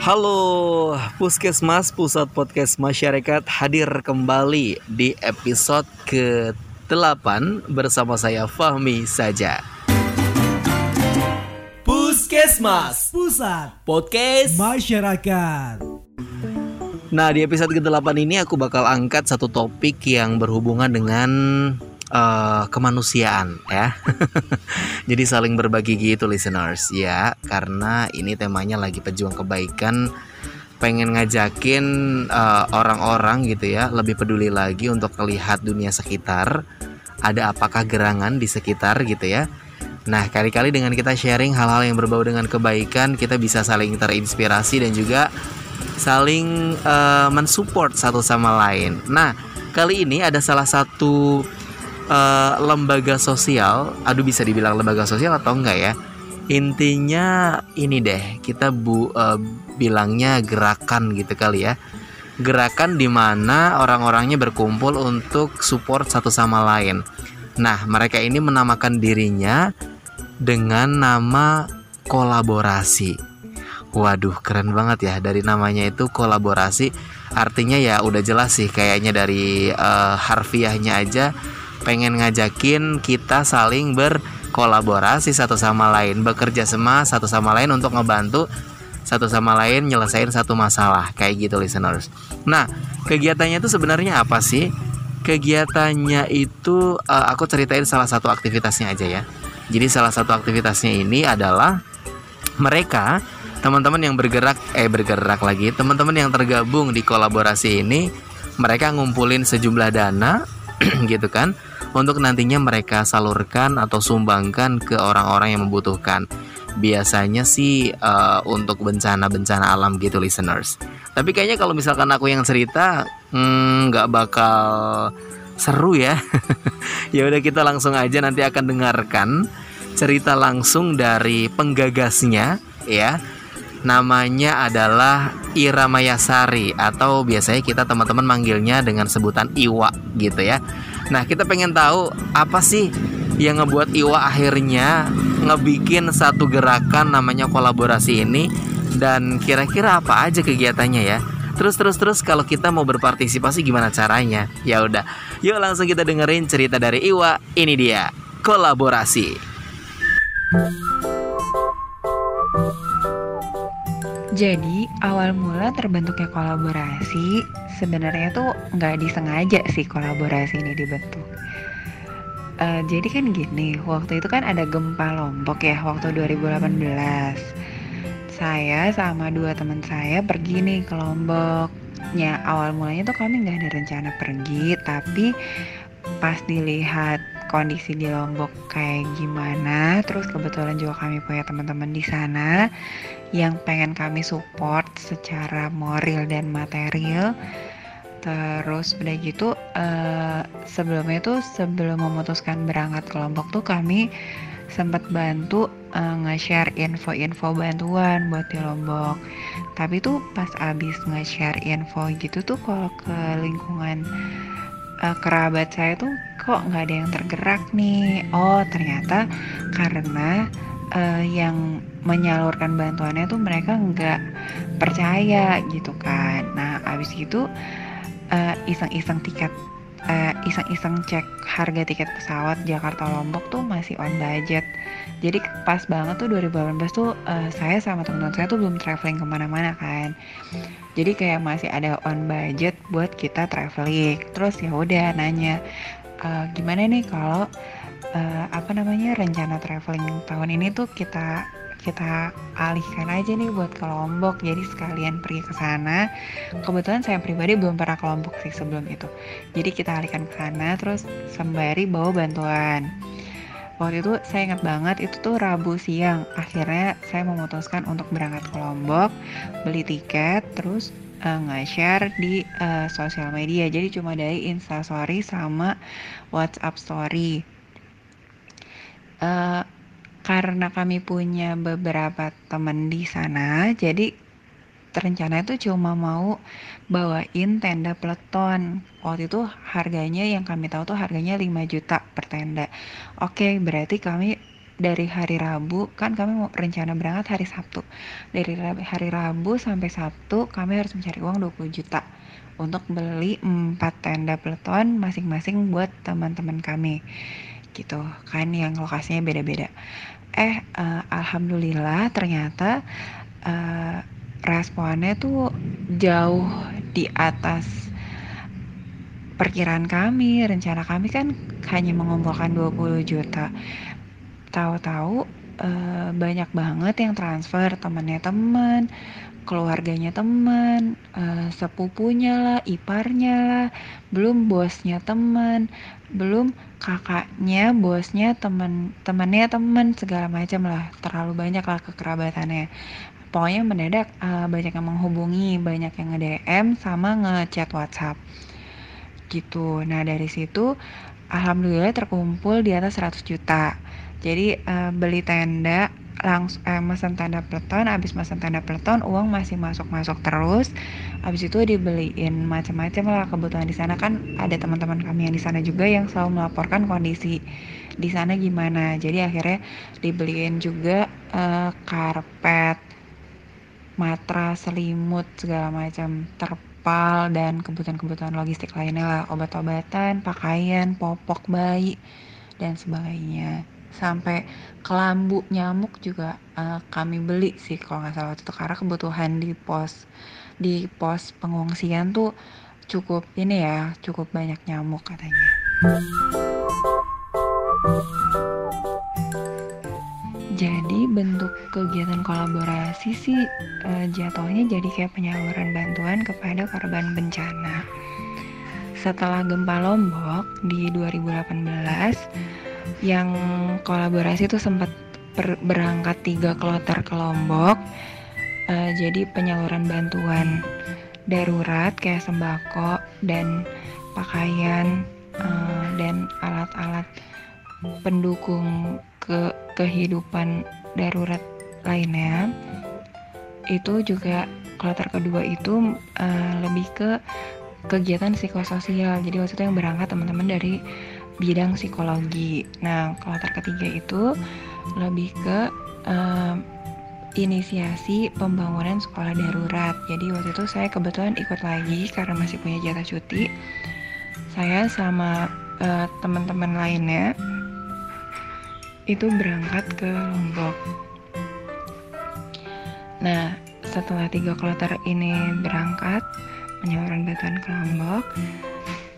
Halo, Puskesmas Pusat Podcast Masyarakat hadir kembali di episode ke-8 bersama saya Fahmi saja. Puskesmas Pusat Podcast Masyarakat Nah, di episode ke-8 ini aku bakal angkat satu topik yang berhubungan dengan uh, kemanusiaan ya. Jadi saling berbagi gitu listeners ya, karena ini temanya lagi pejuang kebaikan pengen ngajakin uh, orang-orang gitu ya lebih peduli lagi untuk melihat dunia sekitar ada apakah gerangan di sekitar gitu ya. Nah kali-kali dengan kita sharing hal-hal yang berbau dengan kebaikan kita bisa saling terinspirasi dan juga saling uh, mensupport satu sama lain. Nah kali ini ada salah satu uh, lembaga sosial aduh bisa dibilang lembaga sosial atau enggak ya? Intinya ini deh kita bu uh, bilangnya gerakan gitu kali ya. Gerakan di mana orang-orangnya berkumpul untuk support satu sama lain. Nah mereka ini menamakan dirinya dengan nama kolaborasi. Waduh keren banget ya dari namanya itu kolaborasi. Artinya ya udah jelas sih kayaknya dari uh, harfiahnya aja pengen ngajakin kita saling berkolaborasi satu sama lain, bekerja sama satu sama lain untuk ngebantu satu sama lain nyelesain satu masalah kayak gitu listeners. Nah, kegiatannya itu sebenarnya apa sih? Kegiatannya itu uh, aku ceritain salah satu aktivitasnya aja ya. Jadi salah satu aktivitasnya ini adalah mereka teman-teman yang bergerak eh bergerak lagi, teman-teman yang tergabung di kolaborasi ini mereka ngumpulin sejumlah dana gitu kan untuk nantinya mereka salurkan atau sumbangkan ke orang-orang yang membutuhkan. Biasanya sih uh, untuk bencana-bencana alam gitu listeners. Tapi kayaknya kalau misalkan aku yang cerita hmm, nggak hmm, bakal seru ya. ya udah kita langsung aja nanti akan dengarkan cerita langsung dari penggagasnya ya. Namanya adalah Ira Mayasari atau biasanya kita teman-teman manggilnya dengan sebutan Iwa gitu ya. Nah, kita pengen tahu apa sih yang ngebuat Iwa akhirnya ngebikin satu gerakan namanya kolaborasi ini dan kira-kira apa aja kegiatannya ya. Terus terus terus kalau kita mau berpartisipasi gimana caranya? Ya udah, yuk langsung kita dengerin cerita dari Iwa. Ini dia kolaborasi. Jadi awal mula terbentuknya kolaborasi sebenarnya tuh nggak disengaja sih kolaborasi ini dibentuk. Uh, jadi kan gini, waktu itu kan ada gempa Lombok ya waktu 2018. Saya sama dua teman saya pergi nih ke Lomboknya. Awal mulanya tuh kami nggak ada rencana pergi, tapi pas dilihat kondisi di Lombok kayak gimana. Terus kebetulan juga kami punya teman-teman di sana yang pengen kami support secara moral dan material. Terus udah gitu uh, sebelumnya tuh sebelum memutuskan berangkat ke Lombok tuh kami sempat bantu uh, nge-share info-info bantuan buat di Lombok. Tapi tuh pas abis nge-share info gitu tuh kalau ke lingkungan uh, kerabat saya tuh kok nggak ada yang tergerak nih oh ternyata karena uh, yang menyalurkan bantuannya tuh mereka nggak percaya gitu kan nah abis itu uh, iseng-iseng tiket. Iseng iseng-iseng cek harga tiket pesawat Jakarta Lombok tuh masih on budget. Jadi pas banget tuh 2018 tuh uh, saya sama teman-teman saya tuh belum traveling ke mana-mana kan. Jadi kayak masih ada on budget buat kita traveling. Terus ya udah nanya uh, gimana nih kalau uh, apa namanya rencana traveling tahun ini tuh kita kita alihkan aja nih buat ke Lombok. Jadi sekalian pergi ke sana. Kebetulan saya pribadi belum pernah ke Lombok sih sebelum itu. Jadi kita alihkan ke sana terus sembari bawa bantuan. Waktu itu saya ingat banget itu tuh Rabu siang. Akhirnya saya memutuskan untuk berangkat ke Lombok beli tiket terus uh, nge-share di uh, sosial media. Jadi cuma dari instastory sama WhatsApp story. Uh, karena kami punya beberapa teman di sana, jadi rencana itu cuma mau bawain tenda peleton. Waktu itu harganya yang kami tahu tuh harganya 5 juta per tenda. Oke, berarti kami dari hari Rabu kan kami mau rencana berangkat hari Sabtu dari hari Rabu sampai Sabtu kami harus mencari uang 20 juta untuk beli 4 tenda peleton masing-masing buat teman-teman kami gitu. Kan yang lokasinya beda-beda. Eh uh, alhamdulillah ternyata uh, responnya tuh jauh di atas perkiraan kami. Rencana kami kan hanya mengumpulkan 20 juta. Tahu-tahu uh, banyak banget yang transfer temannya teman keluarganya teman uh, sepupunya lah iparnya lah belum bosnya teman belum kakaknya bosnya teman temannya teman segala macam lah. Terlalu banyak lah kekerabatannya pokoknya mendadak uh, banyak yang menghubungi banyak yang nge-DM sama ngechat WhatsApp. Gitu. Nah dari situ alhamdulillah terkumpul di atas 100 juta. Jadi uh, beli tenda langsung eh, mesen tenda peleton habis mesen tenda peleton uang masih masuk masuk terus. Habis itu dibeliin macam-macam lah kebutuhan di sana. Kan ada teman-teman kami yang di sana juga yang selalu melaporkan kondisi di sana gimana. Jadi akhirnya dibeliin juga uh, karpet matras selimut segala macam terpal dan kebutuhan-kebutuhan logistik lainnya lah. Obat-obatan pakaian popok bayi dan sebagainya sampai kelambu nyamuk juga uh, kami beli sih kalau nggak salah itu karena kebutuhan di pos di pos pengungsian tuh cukup ini ya cukup banyak nyamuk katanya. Jadi bentuk kegiatan kolaborasi sih uh, jatuhnya jadi kayak penyaluran bantuan kepada korban bencana. Setelah gempa Lombok di 2018 yang kolaborasi itu sempat berangkat tiga kloter ke Lombok uh, jadi penyaluran bantuan darurat kayak sembako dan pakaian uh, dan alat-alat pendukung ke kehidupan darurat lainnya. Itu juga kloter kedua itu uh, lebih ke kegiatan psikososial jadi waktu itu yang berangkat teman-teman dari bidang psikologi. Nah, kloter ketiga itu lebih ke um, inisiasi pembangunan sekolah darurat. Jadi waktu itu saya kebetulan ikut lagi karena masih punya jatah cuti. Saya sama uh, teman-teman lainnya itu berangkat ke Lombok. Nah, setelah tiga kloter ini berangkat penyaluran bantuan ke Lombok,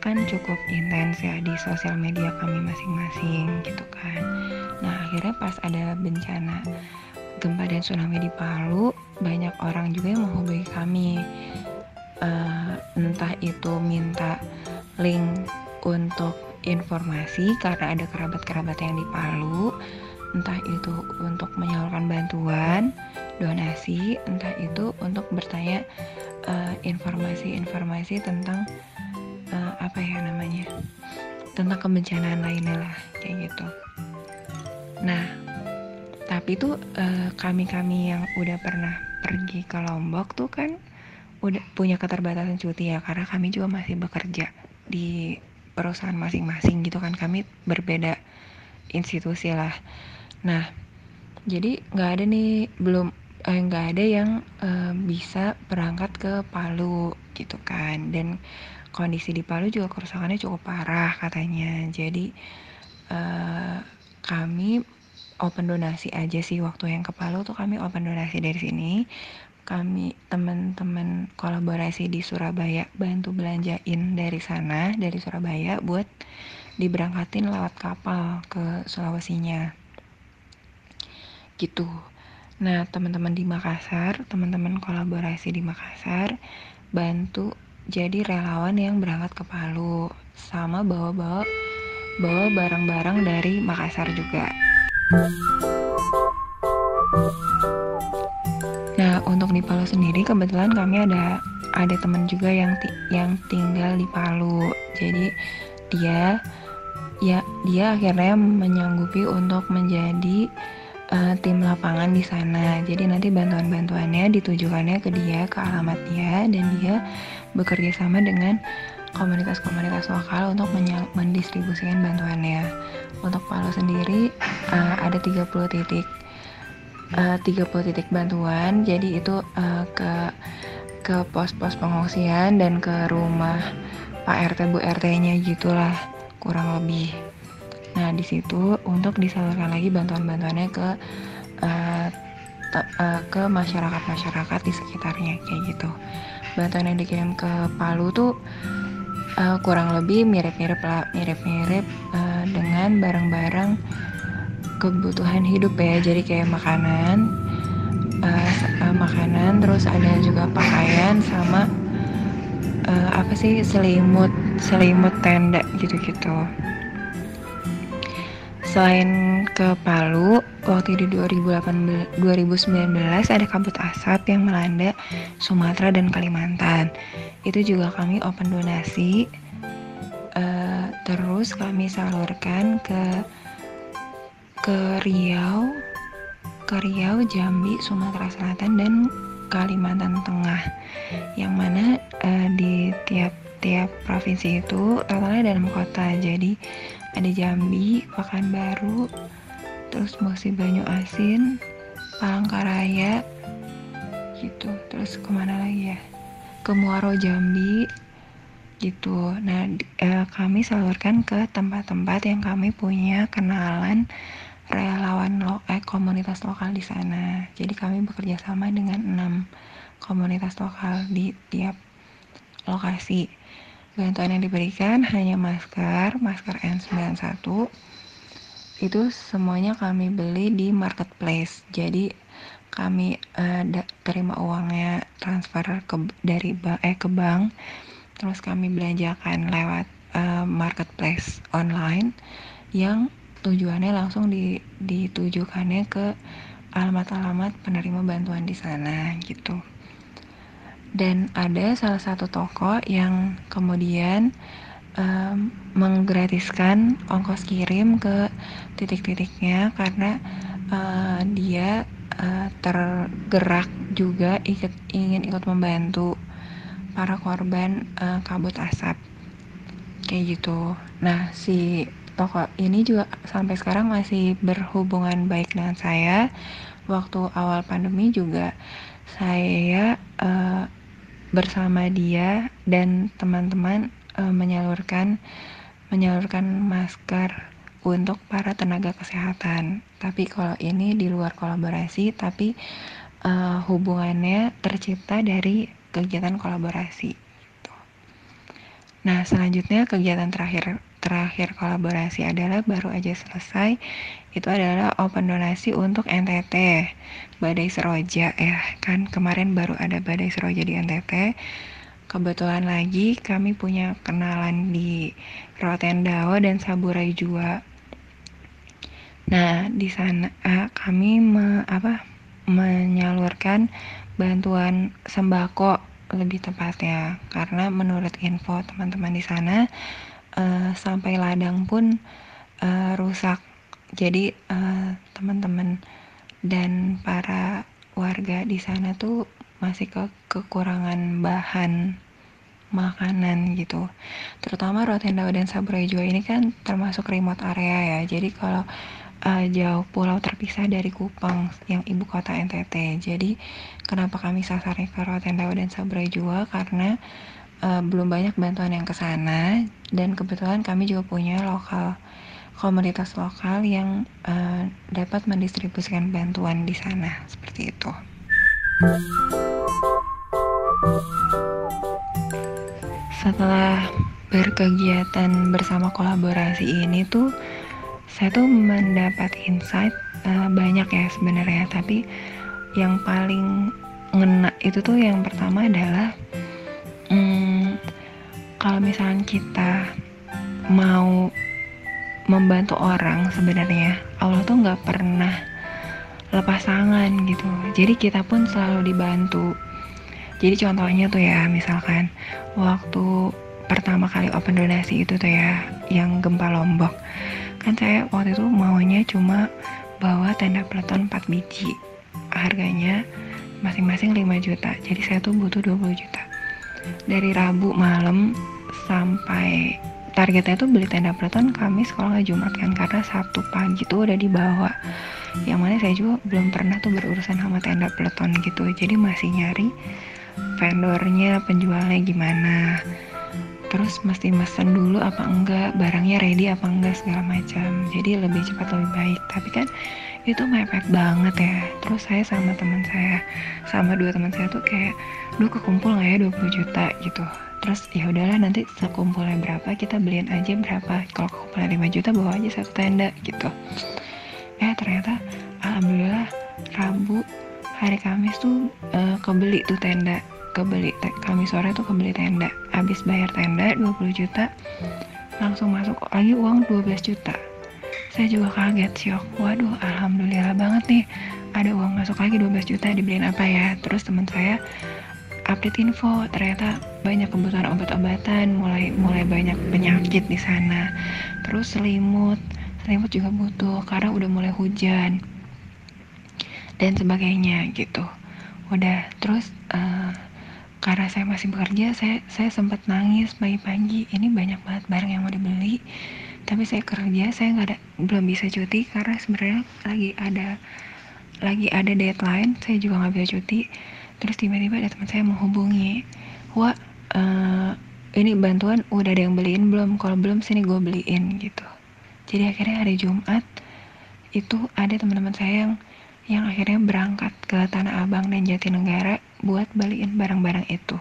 kan cukup intens ya di sosial media kami masing-masing gitu kan. Nah akhirnya pas ada bencana gempa dan tsunami di Palu, banyak orang juga yang menghubungi kami. Uh, entah itu minta link untuk informasi karena ada kerabat-kerabat yang di Palu, entah itu untuk menyalurkan bantuan, donasi, entah itu untuk bertanya eh, informasi-informasi uh, tentang uh, apa ya namanya tentang kebencanaan lainnya lah kayak gitu. Nah tapi tuh uh, kami-kami yang udah pernah pergi ke Lombok tuh kan udah punya keterbatasan cuti ya karena kami juga masih bekerja di perusahaan masing-masing gitu kan. Kami berbeda institusi lah. Nah jadi nggak ada nih belum eh, nggak eh, ada yang eh, bisa berangkat ke Palu gitu kan. Dan kondisi di Palu juga kerusakannya cukup parah katanya. Jadi uh, kami open donasi aja sih waktu yang ke Palu tuh kami open donasi dari sini. Kami teman-teman kolaborasi di Surabaya bantu belanjain dari sana dari Surabaya buat diberangkatin lewat kapal ke Sulawesinya. Gitu. Nah teman-teman di Makassar teman-teman kolaborasi di Makassar bantu jadi relawan yang berangkat ke Palu sama bawa-bawa bawa barang-barang dari Makassar juga. Nah, untuk di Palu sendiri kebetulan kami ada ada teman juga yang yang tinggal di Palu. Jadi dia ya dia akhirnya menyanggupi untuk menjadi uh, tim lapangan di sana. Jadi nanti bantuan-bantuannya ditujukannya ke dia, ke alamat dia dan dia bekerja sama dengan komunitas-komunitas lokal untuk mendistribusikan bantuannya. Untuk Palu sendiri uh, ada 30 titik uh, 30 titik bantuan. Jadi itu uh, ke ke pos-pos pengungsian dan ke rumah Pak RT Bu RT-nya gitulah kurang lebih. Nah di situ untuk disalurkan lagi bantuan-bantuannya ke uh, uh, ke masyarakat-masyarakat di sekitarnya kayak gitu. Bantuan yang dikirim ke Palu tuh uh, kurang lebih mirip-mirip mirip-mirip uh, dengan barang-barang kebutuhan hidup ya. Jadi kayak makanan, uh, uh, makanan, terus ada juga pakaian sama uh, apa sih selimut selimut tenda gitu-gitu selain ke Palu waktu di 2018 2019 ada kabut asap yang melanda Sumatera dan Kalimantan. Itu juga kami open donasi uh, terus kami salurkan ke ke Riau ke Riau Jambi Sumatera Selatan dan Kalimantan Tengah. Yang mana uh, di tiap-tiap provinsi itu totalnya dalam kota. Jadi ada Jambi, Pekanbaru, terus Musi Banyu Asin, Palangkaraya gitu terus ke mana lagi ya ke Muaro Jambi gitu nah eh, kami salurkan ke tempat-tempat yang kami punya kenalan relawan lo eh, komunitas lokal di sana. Jadi kami bekerja sama dengan enam komunitas lokal di tiap lokasi. Bantuan yang diberikan hanya masker, masker N91. Itu semuanya kami beli di marketplace. Jadi kami uh, terima uangnya transfer ke dari eh ke bank, terus kami belanjakan lewat uh, marketplace online yang tujuannya langsung di, ditujukannya ke alamat-alamat penerima bantuan di sana gitu. Dan ada salah satu toko yang kemudian um, menggratiskan ongkos kirim ke titik-titiknya karena uh, dia uh, tergerak juga ikut ingin ikut membantu para korban uh, kabut asap kayak gitu. Nah si toko ini juga sampai sekarang masih berhubungan baik dengan saya. Waktu awal pandemi juga saya uh, bersama dia dan teman-teman uh, menyalurkan menyalurkan masker untuk para tenaga kesehatan. Tapi kalau ini di luar kolaborasi, tapi uh, hubungannya tercipta dari kegiatan kolaborasi. Gitu. Nah, selanjutnya kegiatan terakhir terakhir kolaborasi adalah baru aja selesai itu adalah open donasi untuk NTT Badai Seroja. Ya kan kemarin baru ada Badai Seroja di NTT kebetulan lagi kami punya kenalan di Rotendao dan Saburai juga nah di sana uh, kami me, apa menyalurkan bantuan sembako lebih tepatnya. Karena menurut info teman-teman di sana uh, sampai ladang pun uh, rusak. Jadi uh, teman-teman dan para warga di sana tuh masih ke kekurangan bahan makanan gitu. Terutama Rotendao dan Saburai Jua ini kan termasuk remote area ya. Jadi kalau uh, jauh pulau terpisah dari Kupang yang ibu kota NTT. Jadi kenapa kami sasarnya ke Rotendao dan Saburai Jua karena uh, belum banyak bantuan yang ke sana dan kebetulan kami juga punya lokal komunitas lokal yang uh, dapat mendistribusikan bantuan di sana seperti itu. Setelah berkegiatan bersama kolaborasi ini tuh saya tuh mendapat insight uh, banyak ya sebenarnya tapi yang paling ngena itu tuh yang pertama adalah kalau misalnya kita mau membantu orang sebenarnya Allah tuh nggak pernah lepas tangan gitu. Jadi kita pun selalu dibantu. Jadi contohnya tuh ya misalkan waktu pertama kali open donasi itu tuh ya yang gempa lombok. Kan saya waktu itu maunya cuma bawa tenda peleton 4 biji. Harganya masing-masing 5 juta. Jadi saya tuh butuh 20 juta. Dari Rabu malam sampai targetnya tuh beli tenda peleton Kamis kalau nggak Jumat kan karena Sabtu pagi tuh udah dibawa. Yang mana saya juga belum pernah tuh berurusan sama tenda peleton gitu. Jadi masih nyari vendornya penjualnya gimana. Terus mesti mesen dulu apa enggak barangnya ready apa enggak segala macam. Jadi lebih cepat lebih baik. Tapi kan itu mepet banget ya. Terus saya sama teman saya sama dua teman saya tuh kayak duh kekumpul nggak ya 20 juta? gitu terus ya udahlah nanti sekumpulnya berapa kita beliin aja berapa. Kalau kekumpulnya 5 juta bawa aja satu tenda gitu. Eh ternyata alhamdulillah Rabu hari Kamis tuh uh, kebeli tuh tenda. Kebeli te Kamis sore tuh kebeli tenda. Habis bayar tenda 20 juta. Langsung masuk lagi uang 12 juta. Saya juga kaget syok waduh alhamdulillah banget nih. Ada uang masuk lagi 12 juta dibeliin apa ya? Terus teman saya update info ternyata banyak kebutuhan obat-obatan mulai mulai banyak penyakit di sana. Terus selimut selimut juga butuh karena udah mulai hujan dan sebagainya gitu. Udah terus uh, karena saya masih bekerja saya saya sempat nangis pagi-pagi. Ini banyak banget barang yang mau dibeli tapi saya kerja saya nggak ada belum bisa cuti karena sebenarnya lagi ada lagi ada deadline saya juga nggak bisa cuti terus tiba-tiba ada teman saya menghubungi wah uh, ini bantuan udah ada yang beliin belum kalau belum sini gue beliin gitu jadi akhirnya hari Jumat itu ada teman-teman saya yang yang akhirnya berangkat ke Tanah Abang dan Jatinegara buat balikin barang-barang itu.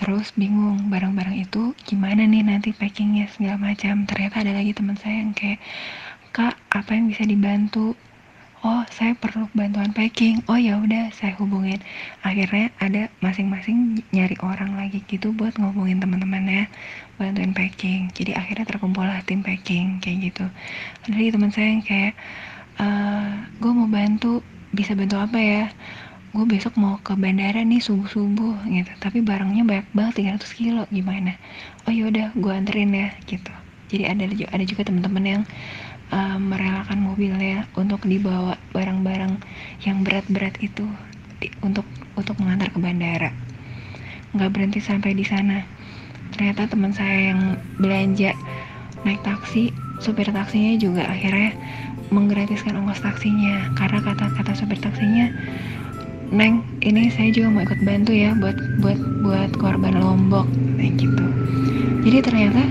Terus bingung barang-barang itu gimana nih nanti packingnya segala macam. Ternyata ada lagi teman saya yang kayak kak apa yang bisa dibantu? Oh saya perlu bantuan packing. Oh ya udah saya hubungin. Akhirnya ada masing-masing nyari orang lagi gitu buat ngomongin teman-temannya bantuin packing. Jadi akhirnya terkumpul lah tim packing kayak gitu. Ada lagi teman saya yang kayak uh, eh, gue mau bantu bisa bantu apa ya gue besok mau ke bandara nih subuh subuh gitu tapi barangnya banyak banget 300 kilo gimana oh yaudah gue anterin ya gitu jadi ada ada juga teman-teman yang uh, merelakan mobilnya untuk dibawa barang-barang yang berat-berat itu di, untuk untuk mengantar ke bandara. Nggak berhenti sampai di sana. Ternyata teman saya yang belanja naik taksi supir taksinya juga akhirnya menggratiskan ongkos taksinya. Karena kata-kata sopir taksinya Neng ini saya juga mau ikut bantu ya buat buat buat korban lombok. Kayak gitu. Jadi ternyata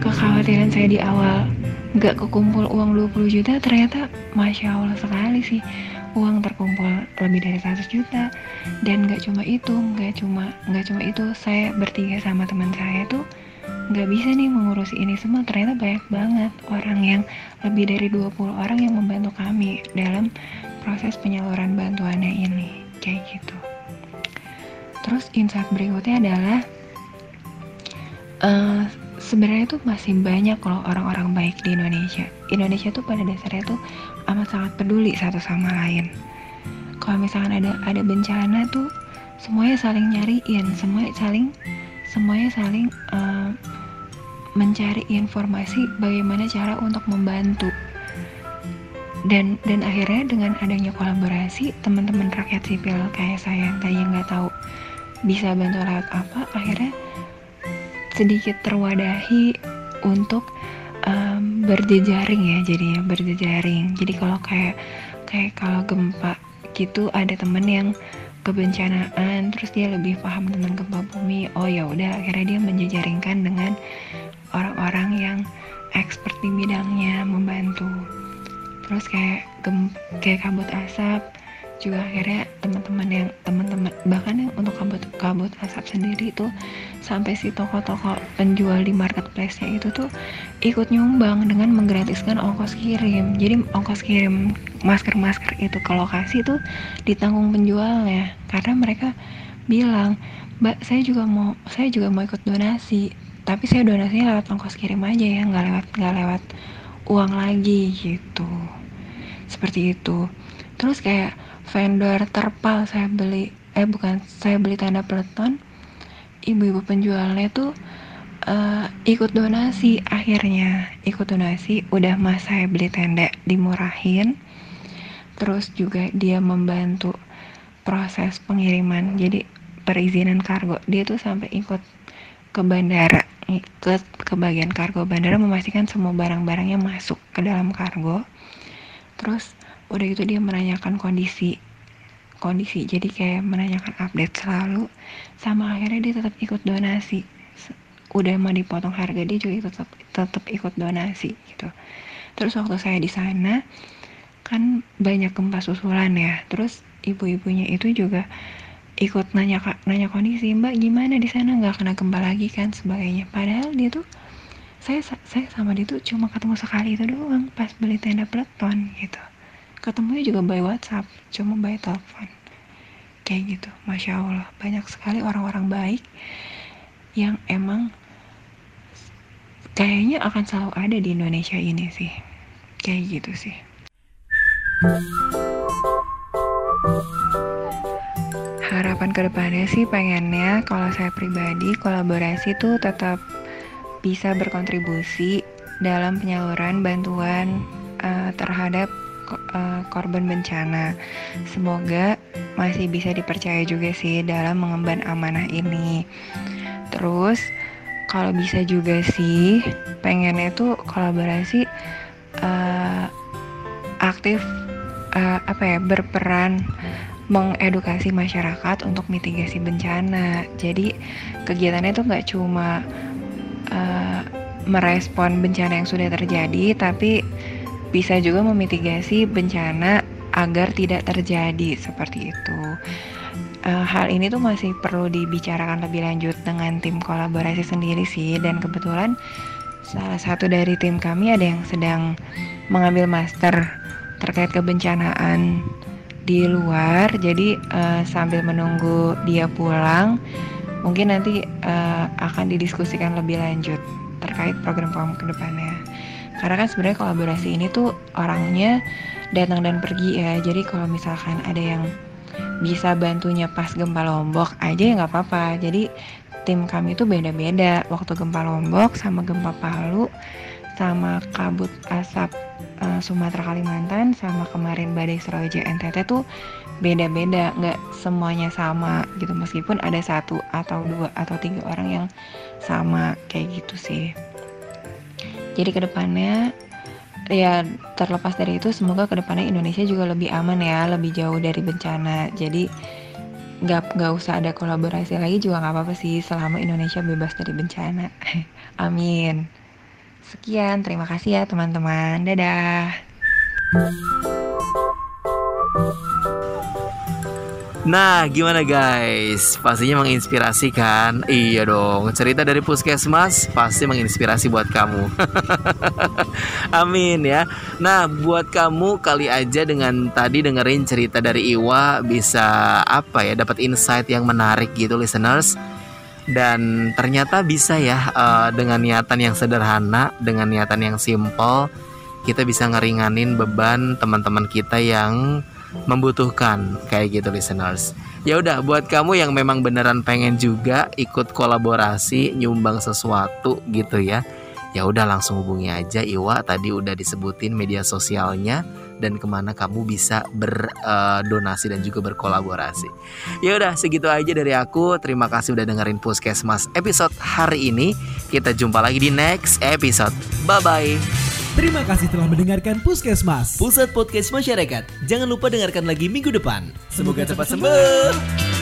kekhawatiran saya di awal nggak kekumpul uang 20 juta ternyata masya allah sekali sih. Uang terkumpul lebih dari 100 juta. Dan nggak cuma itu nggak cuma nggak cuma itu saya bertiga sama teman saya tuh nggak bisa nih mengurusi ini semua. Ternyata banyak banget orang yang lebih dari 20 orang yang membantu kami dalam proses penyaluran bantuannya ini. Kayak gitu. Terus insight berikutnya adalah uh, sebenarnya tuh masih banyak loh orang-orang baik di Indonesia. Indonesia tuh pada dasarnya tuh amat sangat peduli satu sama lain. Kalau misalkan ada ada bencana tuh semuanya saling nyariin semuanya saling semuanya saling uh, mencari informasi bagaimana cara untuk membantu. Dan dan akhirnya dengan adanya kolaborasi teman-teman rakyat sipil kayak saya yang tadi nggak tahu bisa bantu lewat apa akhirnya sedikit terwadahi untuk um, berjejaring ya jadinya berjejaring. Jadi kalau kayak kayak kalau gempa gitu ada temen yang kebencanaan terus dia lebih paham tentang gempa bumi oh ya udah akhirnya dia menjejaringkan dengan orang-orang yang expert di bidangnya membantu. Terus kayak gem kayak kabut asap juga akhirnya teman-teman yang teman-teman bahkan yang untuk kabut kabut asap sendiri tuh sampai si toko-toko penjual di marketplace-nya itu tuh ikut nyumbang dengan menggratiskan ongkos kirim. Jadi ongkos kirim masker-masker itu ke lokasi tuh ditanggung penjualnya. Karena mereka bilang mbak saya juga mau saya juga mau ikut donasi. Tapi saya donasinya lewat ongkos kirim aja ya nggak lewat nggak lewat uang lagi gitu. Seperti itu. Terus kayak vendor terpal saya beli eh bukan saya beli tanda peleton ibu-ibu penjualnya tuh uh, ikut donasi akhirnya. Ikut donasi udah mas saya beli tenda dimurahin. Terus juga dia membantu proses pengiriman. Jadi perizinan kargo dia tuh sampai ikut ke bandara. Ke ke bagian kargo bandara memastikan semua barang-barangnya masuk ke dalam kargo. Terus udah gitu dia menanyakan kondisi kondisi. Jadi kayak menanyakan update selalu sama akhirnya dia tetap ikut donasi. Udah mau dipotong harga dia juga tetap tetap ikut donasi gitu. Terus waktu saya di sana kan banyak gempa susulan ya. Terus ibu-ibunya itu juga ikut nanya nanya kondisi mbak gimana di sana? Nggak kena gempa lagi kan? sebagainya. Padahal dia tuh saya saya sama dia tuh cuma ketemu sekali itu doang pas beli tenda peleton gitu. Ketemunya juga by WhatsApp cuma by telepon kayak gitu. Masya Allah. Banyak sekali orang-orang baik yang emang kayaknya akan selalu ada di Indonesia ini sih. Kayak gitu sih. Harapan ke depannya sih pengennya kalau saya pribadi kolaborasi tuh tetap bisa berkontribusi dalam penyaluran bantuan uh, terhadap uh, korban bencana. Semoga masih bisa dipercaya juga sih dalam mengemban amanah ini. Terus kalau bisa juga sih pengennya tuh kolaborasi uh, aktif uh, apa ya berperan mengedukasi masyarakat untuk mitigasi bencana. Jadi kegiatannya itu nggak cuma uh, merespon bencana yang sudah terjadi, tapi bisa juga memitigasi bencana agar tidak terjadi seperti itu. Uh, hal ini tuh masih perlu dibicarakan lebih lanjut dengan tim kolaborasi sendiri sih, dan kebetulan salah satu dari tim kami ada yang sedang mengambil master terkait kebencanaan di luar jadi uh, sambil menunggu dia pulang mungkin nanti uh, akan didiskusikan lebih lanjut terkait program-program ke depannya karena kan sebenarnya kolaborasi ini tuh orangnya datang dan pergi ya. Jadi kalau misalkan ada yang bisa bantunya pas gempa lombok aja ya nggak apa-apa. Jadi tim kami itu beda-beda. Waktu gempa lombok sama gempa palu sama kabut asap uh, Sumatera Kalimantan sama kemarin badai Seroja NTT tuh beda-beda. Nggak semuanya sama gitu. Meskipun ada satu atau dua atau tiga orang yang sama kayak gitu sih jadi ke depannya ya terlepas dari itu semoga ke depannya Indonesia juga lebih aman ya lebih jauh dari bencana jadi nggak nggak usah ada kolaborasi lagi juga nggak apa-apa sih selama Indonesia bebas dari bencana amin Sekian, terima kasih ya teman-teman. Dadah. Nah, gimana guys? Pastinya menginspirasi kan? Iya dong, cerita dari Puskesmas pasti menginspirasi buat kamu. Amin ya. Nah, buat kamu kali aja dengan tadi dengerin cerita dari Iwa bisa apa ya, dapat insight yang menarik gitu listeners dan ternyata bisa ya uh, dengan niatan yang sederhana dengan niatan yang simple kita bisa ngeringanin beban teman-teman kita yang membutuhkan kayak gitu listeners. Ya udah buat kamu yang memang beneran pengen juga ikut kolaborasi nyumbang sesuatu gitu ya. Ya udah langsung hubungi aja Iwa tadi udah disebutin media sosialnya dan ke mana kamu bisa berdonasi uh, dan juga berkolaborasi. Ya udah segitu aja dari aku. Terima kasih udah dengerin Puskesmas episode hari ini. Kita jumpa lagi di next episode. Bye bye. Terima kasih telah mendengarkan Puskesmas. Pusat Podcast Masyarakat. Jangan lupa dengarkan lagi minggu depan. Semoga cepat sembuh